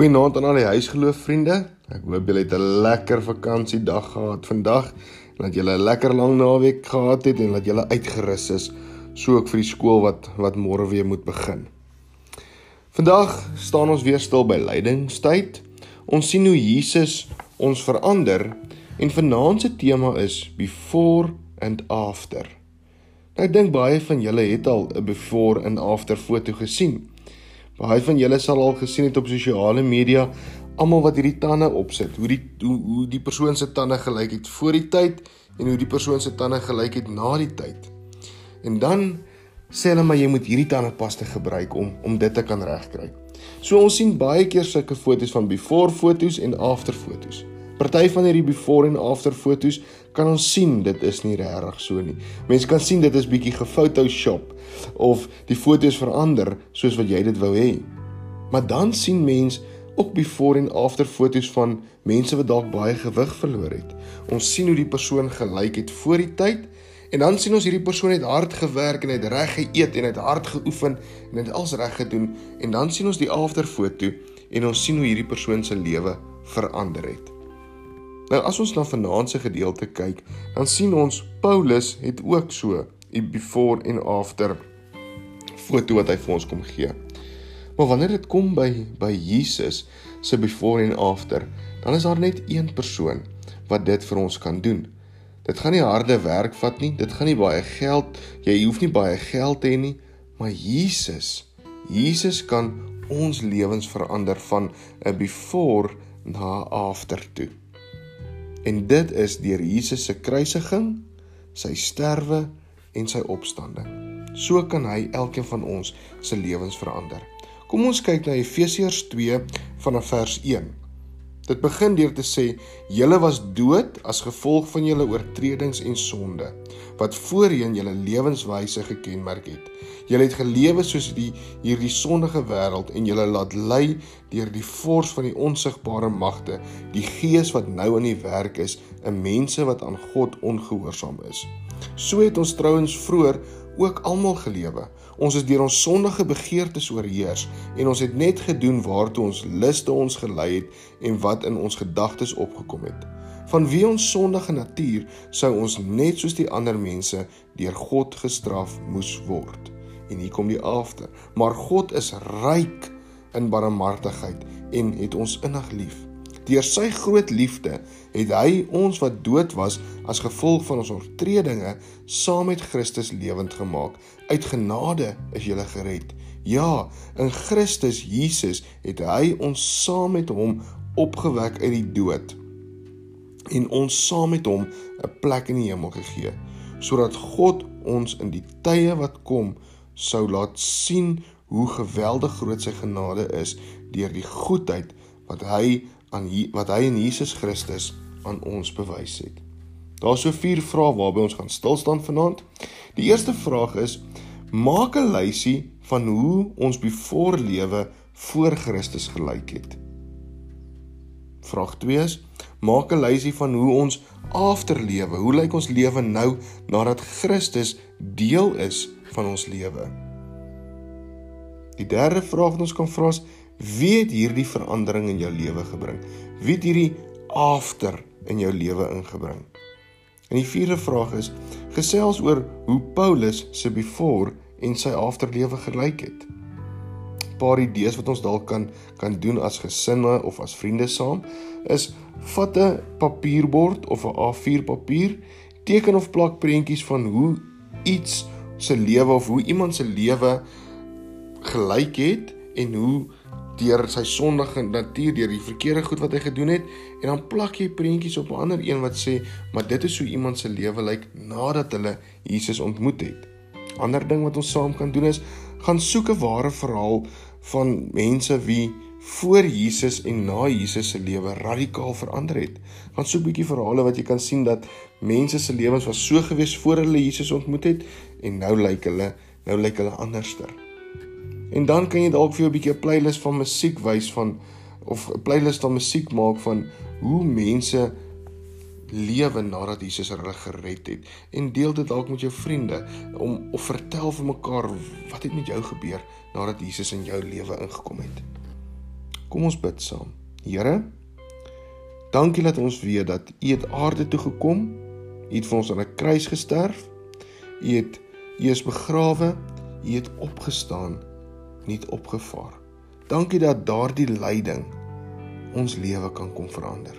Goeienaand aan al die huisgeloof vriende. Ek hoop julle het 'n lekker vakansiedag gehad vandag en dat julle 'n lekker lang naweek gehad het en dat julle uitgerus is so ook vir die skool wat wat môre weer moet begin. Vandag staan ons weer stil by lydingstyd. Ons sien hoe Jesus ons verander en vanaand se tema is before and after. Nou ek dink baie van julle het al 'n before and after foto gesien. Baie van julle sal al gesien het op sosiale media almal wat hierdie tande opsit, hoe die hoe, hoe die persoon se tande gelyk het voor die tyd en hoe die persoon se tande gelyk het na die tyd. En dan sê hulle maar jy moet hierdie tandepasta gebruik om om dit te kan regkry. So ons sien baie keer sulke foto's van before foto's en after foto's. Party van hierdie before en after foto's kan ons sien dit is nie regtig so nie. Mense kan sien dit is bietjie gefotoshop of die foto's verander soos wat jy dit wou hê. Maar dan sien mens ook before en after foto's van mense wat dalk baie gewig verloor het. Ons sien hoe die persoon gelyk het voor die tyd en dan sien ons hierdie persoon het hard gewerk en het reg geëet en het hard geoefen en het alles reg gedoen en dan sien ons die after foto en ons sien hoe hierdie persoon se lewe verander het. Nou as ons na vanaand se gedeelte kyk, dan sien ons Paulus het ook so 'n before en after foto wat hy vir ons kom gee. Maar wanneer dit kom by by Jesus se before en after, dan is daar net een persoon wat dit vir ons kan doen. Dit gaan nie harde werk vat nie, dit gaan nie baie geld, jy hoef nie baie geld te hê nie, maar Jesus, Jesus kan ons lewens verander van 'n before na after toe. En dit is deur Jesus se kruisiging, sy sterwe en sy opstanding. So kan hy elkeen van ons se lewens verander. Kom ons kyk na Efesiërs 2 vanaf vers 1. Dit begin deur te sê: "Julle was dood as gevolg van julle oortredings en sonde, wat voorheen julle lewenswyse gekenmerk het. Julle het gelewe soos die hierdie sondige wêreld en julle laat lei deur die vors van die onsigbare magte, die gees wat nou in die werk is, 'n mense wat aan God ongehoorsaam is. So het ons trouens vroeër ook almal gelewe. Ons is deur ons sondige begeertes oorheers en ons het net gedoen waartoe ons luste ons gelei het en wat in ons gedagtes opgekom het. Vanweë ons sondige natuur sou ons net soos die ander mense deur God gestraf moes word. En hier kom die afte. Maar God is ryk in barmhartigheid en het ons innig lief. Deur sy groot liefde het hy ons wat dood was as gevolg van ons oortredinge saam met Christus lewend gemaak. Uit genade is jy gered. Ja, in Christus Jesus het hy ons saam met hom opgewek uit die dood en ons saam met hom 'n plek in die hemel gegee sodat God ons in die tye wat kom sou laat sien hoe geweldig groot sy genade is deur die goedheid wat hy aan wat hy in Jesus Christus aan ons bewys het. Daar's so vier vrae waarby ons gaan stil staan vanaand. Die eerste vraag is: maak 'n lysie van hoe ons bevore lewe voor Christus gelyk het. Vraag 2 is: maak 'n lysie van hoe ons afterlewe, hoe lyk ons lewe nou nadat Christus deel is van ons lewe? Die derde vraag wat ons kan vra is: wie het hierdie verandering in jou lewe gebring? Wie het hierdie after in jou lewe ingebring? En die vierde vraag is: gesels oor hoe Paulus se before en sy afterlewe gelyk het. 'n Paar idees wat ons dalk kan kan doen as gesinne of as vriende saam is vat 'n papierbord of 'n A4 papier, teken of plak prentjies van hoe iets se lewe of hoe iemand se lewe gelyk het en hoe deur sy sondige natuur, deur die verkeerde goed wat hy gedoen het, en dan plak jy prentjies op 'n ander een wat sê, maar dit is hoe iemand se lewe lyk nadat hulle Jesus ontmoet het. Ander ding wat ons saam kan doen is gaan soek 'n ware verhaal van mense wie voor Jesus en na Jesus se lewe radikaal verander het. Gaan soek 'n bietjie verhale wat jy kan sien dat mense se lewens was so gewees voor hulle Jesus ontmoet het en nou lyk hulle nou lyk hulle anderster. En dan kan jy dalk vir jou 'n bietjie 'n playlist van musiek wys van of 'n playlist van musiek maak van hoe mense lewe nadat Jesus hulle gered het en deel dit dalk met jou vriende om of vertel vir mekaar wat het met jou gebeur nadat Jesus in jou lewe ingekom het. Kom ons bid saam. Here, dankie dat ons weet dat U het aarde toe gekom. U het vir ons aan 'n kruis gesterf. U het U is begrawe, U het opgestaan, nie opgevaar. Dankie dat daardie lyding ons lewe kan kom verander.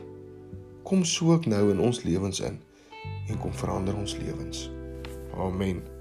Kom soek nou in ons lewens in en kom verander ons lewens. Amen.